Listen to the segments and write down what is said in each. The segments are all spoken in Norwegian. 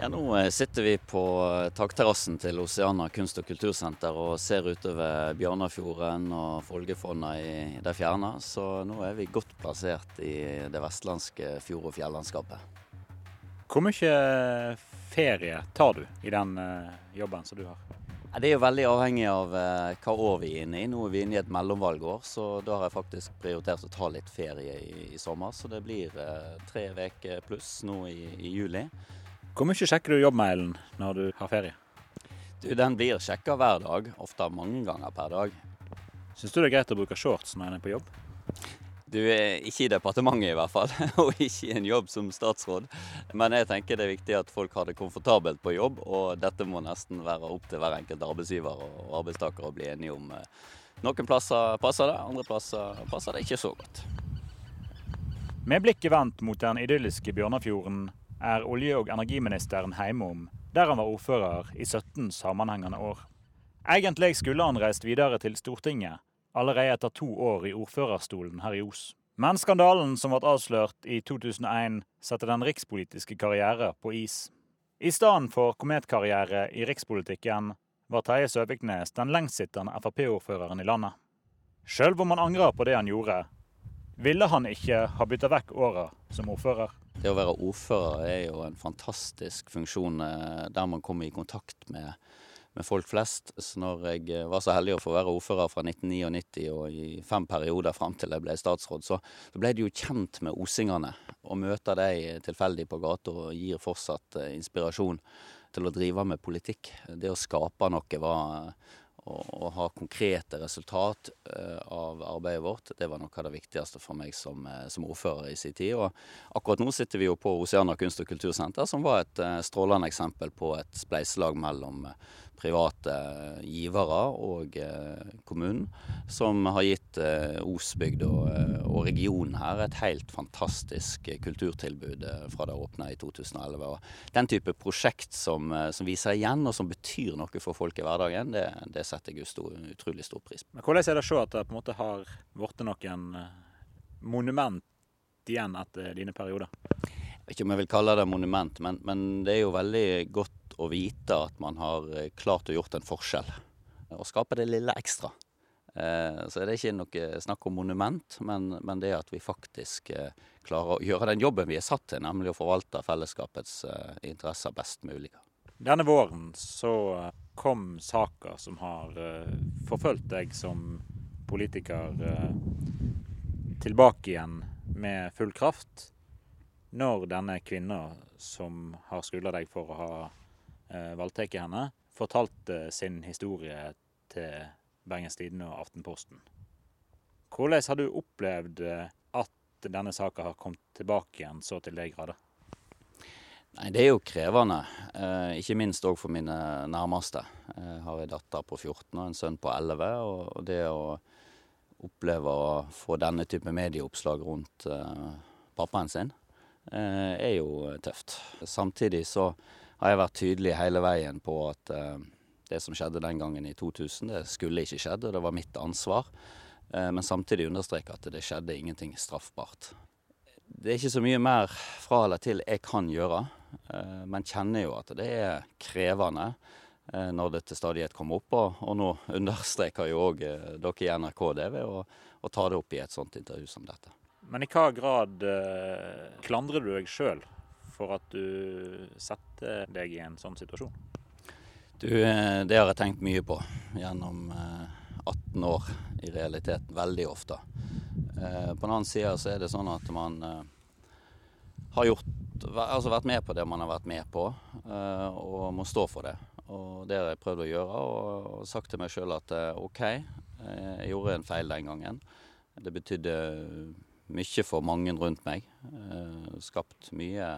Ja, Nå eh, sitter vi på eh, takterrassen til Oceana kunst- og kultursenter og ser utover Bjørnafjorden og Folgefonna i det fjerne. Så nå er vi godt plassert i det vestlandske fjord- og fjellandskapet. Hvor mye ferie tar du i den eh, jobben som du har? Det er jo veldig avhengig av hva år vi er inne i. Nå er vi inne i et mellomvalgår, så da har jeg faktisk prioritert å ta litt ferie i, i sommer. Så det blir tre uker pluss nå i, i juli. Hvor mye sjekker du jobbmailen når du har ferie? Du, Den blir sjekka hver dag, ofte mange ganger per dag. Syns du det er greit å bruke shorts når en er på jobb? Du er ikke i departementet i hvert fall, og ikke i en jobb som statsråd. Men jeg tenker det er viktig at folk har det komfortabelt på jobb, og dette må nesten være opp til hver enkelt arbeidsgiver og arbeidstaker å bli enige om. Noen plasser passer det, andre plasser passer det ikke så godt. Med blikket vendt mot den idylliske Bjørnafjorden er olje- og energiministeren hjemom, der han var ordfører i 17 sammenhengende år. Egentlig skulle han reist videre til Stortinget, allerede etter to år i ordførerstolen her i Os. Men skandalen som ble avslørt i 2001, setter den rikspolitiske karriere på is. I stedet for kometkarriere i rikspolitikken var Terje Søviknes den lengstsittende Frp-ordføreren i landet. Sjøl om han angrer på det han gjorde, ville han ikke ha bytta vekk åra som ordfører. Det å være ordfører er jo en fantastisk funksjon eh, der man kommer i kontakt med, med, folk flest. Så når jeg eh, var så heldig å få være ordfører fra 1999 og i fem perioder fram til jeg ble statsråd, så, så ble de jo kjent med osingene. Å møte dem tilfeldig på gata gir fortsatt eh, inspirasjon til å drive med politikk. Det å skape noe var å ha konkrete resultat uh, av arbeidet vårt, det var noe av det viktigste for meg som, uh, som, ordfører i sin tid. Og akkurat nå sitter vi jo på Oseana kunst- og kultursenter, som var et uh, strålende eksempel på et spleiselag mellom private givere og eh, kommunen, som har gitt eh, Osbygd og, eh, og, regionen her et helt fantastisk kulturtilbud fra det åpna i 2011. Og den type prosjekt som, som, viser igjen, og som betyr noe for folk i hverdagen, det, det setter jeg stor, utrolig stor pris på. Men hvordan er det å se at det på en måte har blitt noen monument igjen etter dine perioder? Jeg vet ikke om jeg vil kalle det monument, men, men det er jo veldig godt å vite at man har eh, klart å gjort en forskjell. Og skape det lille ekstra. Eh, så det er ikke noe snakk om monument, men, men det at vi faktisk eh, klarer å gjøre den jobben vi er satt til, nemlig å forvalte fellesskapets interesser best mulig. Denne våren så kom saker som har forfulgt deg som politiker tilbake igjen med full kraft. Når denne kvinna som har skylda deg for å ha eh, voldtatt henne, fortalte sin historie til Bergens Tidende og Aftenposten. Hvordan har du opplevd eh, at denne saka har kommet tilbake igjen så til de grader? Nei, Det er jo krevende, eh, ikke minst òg for mine nærmeste. Jeg har en datter på 14 og en sønn på 11. Og det å oppleve å få denne type medieoppslag rundt eh, pappaen sin, eh, er jo tøft. Samtidig så har jeg vært tydelig hele veien på at eh, det som skjedde den gangen i 2000, det skulle ikke skjedd, og det var mitt ansvar. Eh, men samtidig understreke at det skjedde ingenting straffbart. Det er ikke så mye mer fra eller til jeg kan gjøre, eh, men kjenner jo at det er krevende når det til stadighet kommer opp. Og, og nå understreker jo òg dere i NRK det ved å, ta det opp i et sånt intervju som dette. Men i hva grad klandrer du deg sjøl for at du setter deg i en sånn situasjon? Du, eh, det har jeg tenkt mye på gjennom 18 eh, år i realiteten. Veldig ofte. Eh, på den annen side så er det sånn at man har gjort, altså vært med på det man har vært med på, og må stå for det. Og det har jeg prøvd å gjøre, og sagt til meg sjøl at OK, jeg gjorde en feil den gangen. Det betydde mye for mange rundt meg. Skapt mye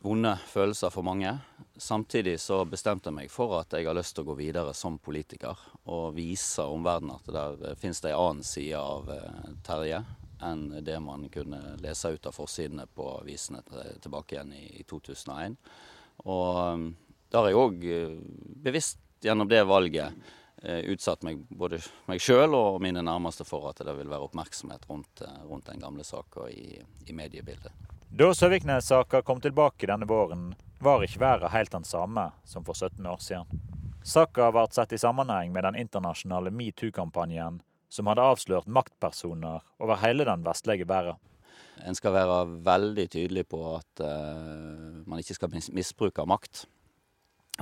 vonde følelser for mange. Samtidig så bestemte jeg meg for at jeg har lyst til å gå videre som politiker og vise omverdenen at der finnes det en annen side av eh, Terje enn det man kunne lese ut av forsidene på avisene tilbake igjen i 2001. Og um, da har jeg òg eh, bevisst gjennom det valget eh, utsatt meg, både meg sjøl og mine nærmeste for at det vil være oppmerksomhet rundt, rundt den gamle saka i, i mediebildet. Da Søviknes-saka kom tilbake denne våren, var ikke været helt den samme som for 17 år siden. Saka ble sett i sammenheng med den internasjonale metoo-kampanjen som hadde avslørt maktpersoner over hele den vestlige verden. En skal være veldig tydelig på at uh, man ikke skal misbruke makt,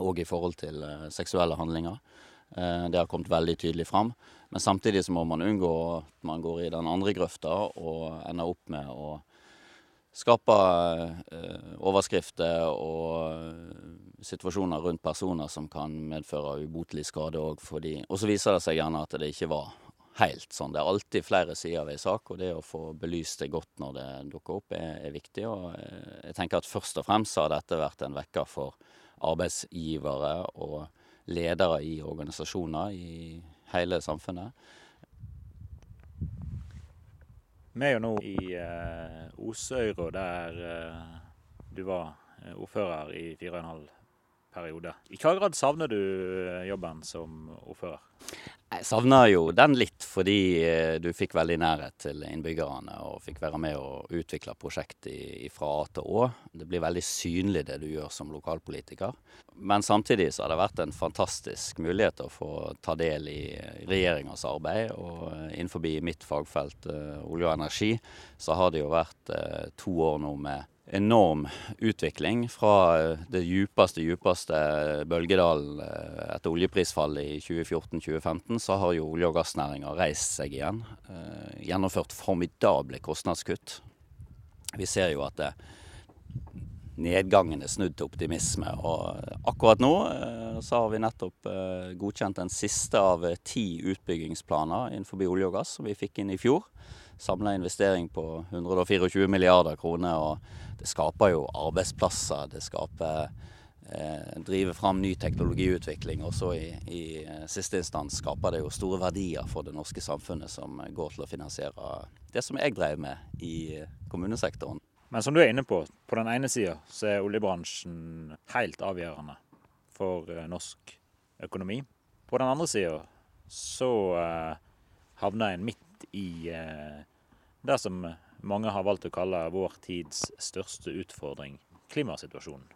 òg i forhold til uh, seksuelle handlinger. Uh, det har kommet veldig tydelig fram. Men samtidig så må man unngå at man går i den andre grøfta og ender opp med å skape overskrifter og situasjoner rundt personer som kan medføre ubotelig skade òg. Og så viser det seg gjerne at det ikke var helt sånn. Det er alltid flere sider ved en sak, og det å få belyst det godt når det dukker opp, er, er, viktig. Og eh, jeg tenker at først og fremst har dette vært en vekker for arbeidsgivere og ledere i organisasjoner i hele samfunnet. Vi er jo nå i eh, Osøyra, der eh, du var eh, ordfører i fire og en halv periode. I hva grad savner du eh, jobben som ordfører? Jeg savner jo den litt, fordi eh, du fikk veldig nærhet til innbyggerne og fikk være med og utvikle prosjektet fra A til Å. Det blir veldig synlig det du gjør som lokalpolitiker. Men samtidig så har det vært en fantastisk mulighet å få ta del i regjeringas arbeid. Og eh, innenfor mitt fagfelt, olje og energi, så har det jo vært to år nå med enorm utvikling fra eh, det djupeste, djupeste bølgedalen eh, etter oljeprisfallet i 2014-2015, så har jo olje- og gassnæringa reist seg igjen. Eh, gjennomført formidable kostnadskutt. Vi ser jo at nedgangen er snudd til optimisme. Og akkurat nå så har vi nettopp godkjent den siste av ti utbyggingsplaner innenfor olje og gass som vi fikk inn i fjor samla investering på 124 milliarder kroner. og Det skaper jo arbeidsplasser. Det skaper eh, driver fram ny teknologiutvikling. Og så i, i, eh, siste instans skaper det jo store verdier for det norske samfunnet som går til å finansiere det som jeg drev med i kommunesektoren. Men som du er inne på, på den ene sida så er oljebransjen helt avgjørende for eh, norsk økonomi. På den andre sida så eh, havner en midt i eh, det som mange har valgt å kalle vår tids største utfordring, klimasituasjonen.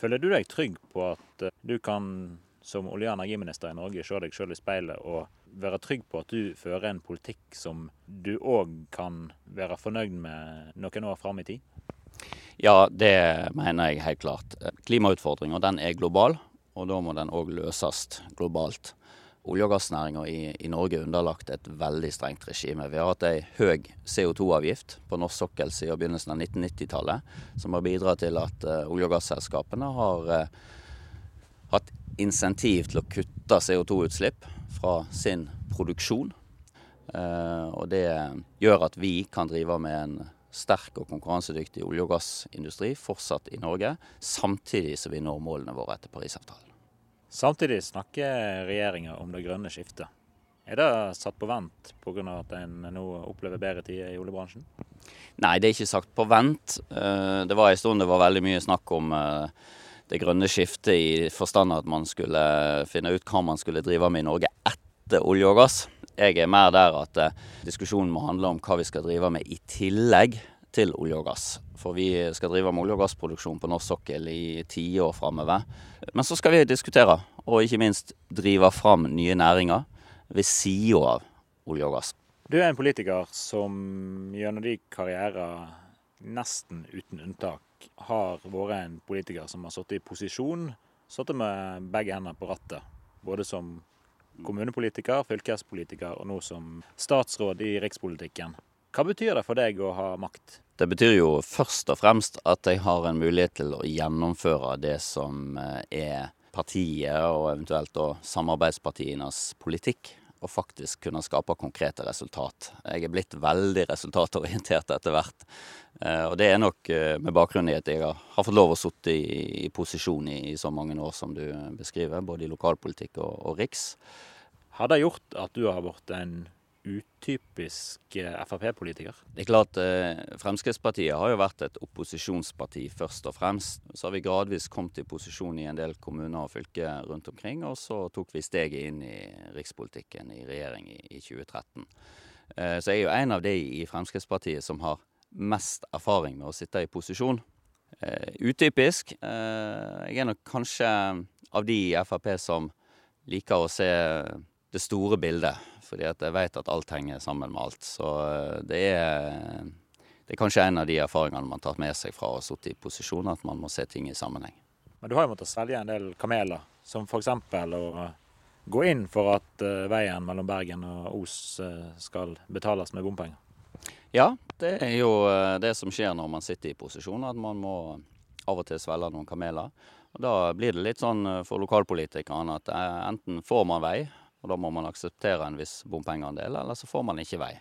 Føler du deg trygg på at eh, du kan som olje- og energiminister i Norge se deg selv i speilet og være trygg på at du fører en politikk som du òg kan være fornøyd med noen år fram i tid? Ja, det mener jeg helt klart. Klimautfordringa er global, og da må den òg løses globalt olje- og gassnæringa i, i, Norge er underlagt et veldig strengt regime. Vi har hatt ei høy CO2-avgift på norsk sokkel siden begynnelsen av 1990-tallet, som har bidratt til at uh, olje- og gasselskapene har uh, hatt insentiv til å kutte CO2-utslipp fra sin produksjon. Uh, og det gjør at vi kan drive med en sterk og konkurransedyktig olje- og gassindustri fortsatt i Norge, samtidig som vi når målene våre etter Parisavtalen. Samtidig snakker regjeringa om det grønne skiftet. Er det satt på vent pga. at en nå opplever bedre tider i oljebransjen? Nei, det er ikke sagt på vent. Eh, det var en stund det var veldig mye snakk om eh, det grønne skiftet i forstand at man skulle finne ut hva man skulle drive med i Norge etter olje og gass. Jeg er mer der at eh, diskusjonen må handle om hva vi skal drive med i tillegg til olje og gass. For vi skal drive med olje- og gassproduksjon på norsk sokkel i tiår framover. Men så skal vi diskutere, og ikke minst drive fram nye næringer ved sida av olje og gass. Du er en politiker som gjennom de karrierer nesten uten unntak har vært en politiker som har sittet i posisjon, sittet med begge hendene på rattet. Både som kommunepolitiker, fylkespolitiker og nå som statsråd i rikspolitikken. Hva betyr det for deg å ha makt? Det betyr jo først og fremst at jeg har en mulighet til å gjennomføre det som eh, er partiet og eventuelt samarbeidspartienes politikk, og faktisk kunne skape konkrete resultat. Jeg er blitt veldig resultatorientert etter hvert. Eh, og det er nok eh, med bakgrunn i at jeg har fått lov å sitte i, posisjon i, i, så mange år som du beskriver, både i lokalpolitikk og, og riks. Har det gjort at du har blitt en utypisk eh, Frp-politiker? Det er klart, eh, Fremskrittspartiet har jo vært et opposisjonsparti først og fremst. Så har vi gradvis kommet i posisjon i en del kommuner og fylker rundt omkring, og så tok vi steget inn i rikspolitikken i regjering i, i 2013. Eh, så jeg er jo en av de i Fremskrittspartiet som har mest erfaring med å sitte i posisjon. utypisk. Jeg er nok kanskje av de i Frp som liker å se det store bildet, fordi at jeg vet at alt henger sammen med alt. Så det er, det er kanskje en av de erfaringene man tar med seg fra å ha sittet i posisjon, at man må se ting i sammenheng. Men du har jo måttet svelge en del kameler, som f.eks. å gå inn for at veien mellom Bergen og Os skal betales med bompenger. Ja, det er jo det som skjer når man sitter i posisjon, at man må av og til svelge noen kameler. Og Da blir det litt sånn for lokalpolitikerne at enten får man vei, og da må man akseptere en viss bompengeandel, eller så får man ikke vei.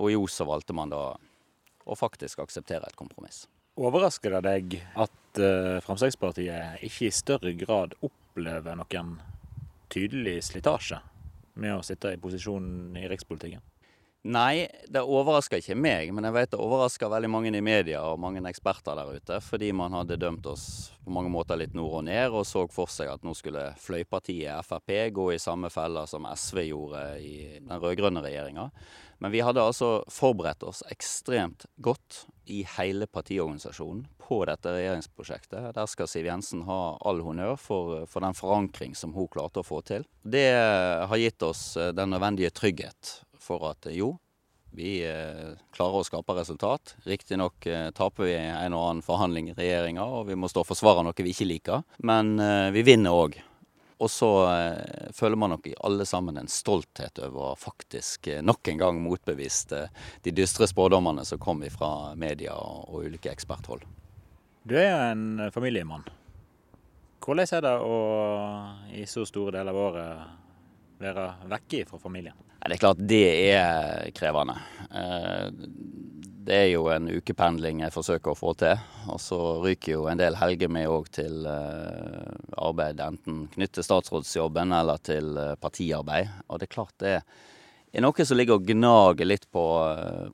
Og i Os så valgte man da å faktisk akseptere et kompromiss. Overrasker det deg at Fremskrittspartiet ikke i større grad opplever noen tydelig slitasje med å sitte i posisjon i rikspolitikken? Nei, det overrasker ikke meg, men jeg vet det overrasker veldig mange i media og mange eksperter der ute, fordi man hadde dømt oss på mange måter litt nord og ned, og så for seg at nå skulle fløypartiet Frp gå i samme feller som SV gjorde i den rød-grønne regjeringa. Men vi hadde altså forberedt oss ekstremt godt i hele partiorganisasjonen på dette regjeringsprosjektet. Der skal Siv Jensen ha all honnør for, for den forankring som hun klarte å få til. Det har gitt oss den nødvendige trygghet for at jo, vi eh, klarer å skape resultat. Riktignok eh, taper vi en og annen forhandling i regjeringa, og vi må stå og forsvare noe vi ikke liker. Men eh, vi vinner òg. Og så eh, føler man nok i alle sammen en stolthet over faktisk eh, nok en gang motbevist eh, de dystre spådommene som kom fra media og ulike eksperthold. Du er jo en familiemann. Hvordan er det å i så store deler av året være vekke fra familien? Det er klart det er krevende. Det er jo en ukependling jeg forsøker å få til. Og så ryker jo en del helger med òg til arbeid, enten knyttet til statsrådsjobben eller til partiarbeid. Og det er klart det er noe som ligger og gnager litt på,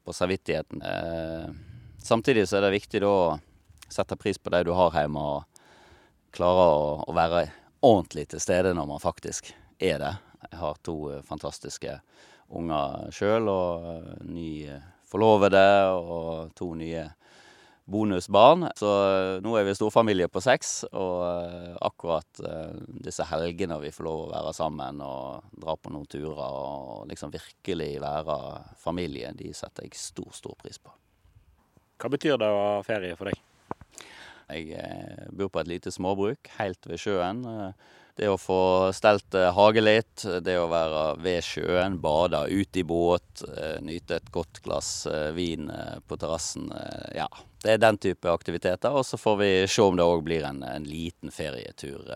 på samvittigheten. Samtidig så er det viktig da å sette pris på de du har hjemme, og klare å, å være ordentlig til stede når man faktisk er det. Jeg har to fantastiske unger sjøl, og ny forlovede og to nye bonusbarn. Så nå er vi storfamilie på seks, og akkurat disse helgene vi får lov å være sammen og dra på noen turer og liksom virkelig være familie, de setter jeg stor, stor pris på. Hva betyr det å ha ferie for deg? Jeg bor på et lite småbruk helt ved sjøen. Det å få stelt hage litt, det å være ved sjøen, bade, ute i båt, nyte et godt glass vin på terrassen. Ja, det er den type aktiviteter. Og så får vi se om det òg blir en, en, liten ferietur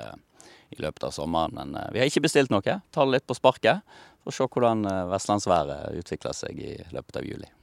i løpet av sommeren. Men vi har ikke bestilt noe. Ta det litt på sparket. For å se hvordan vestlandsværet utvikler seg i løpet av juli.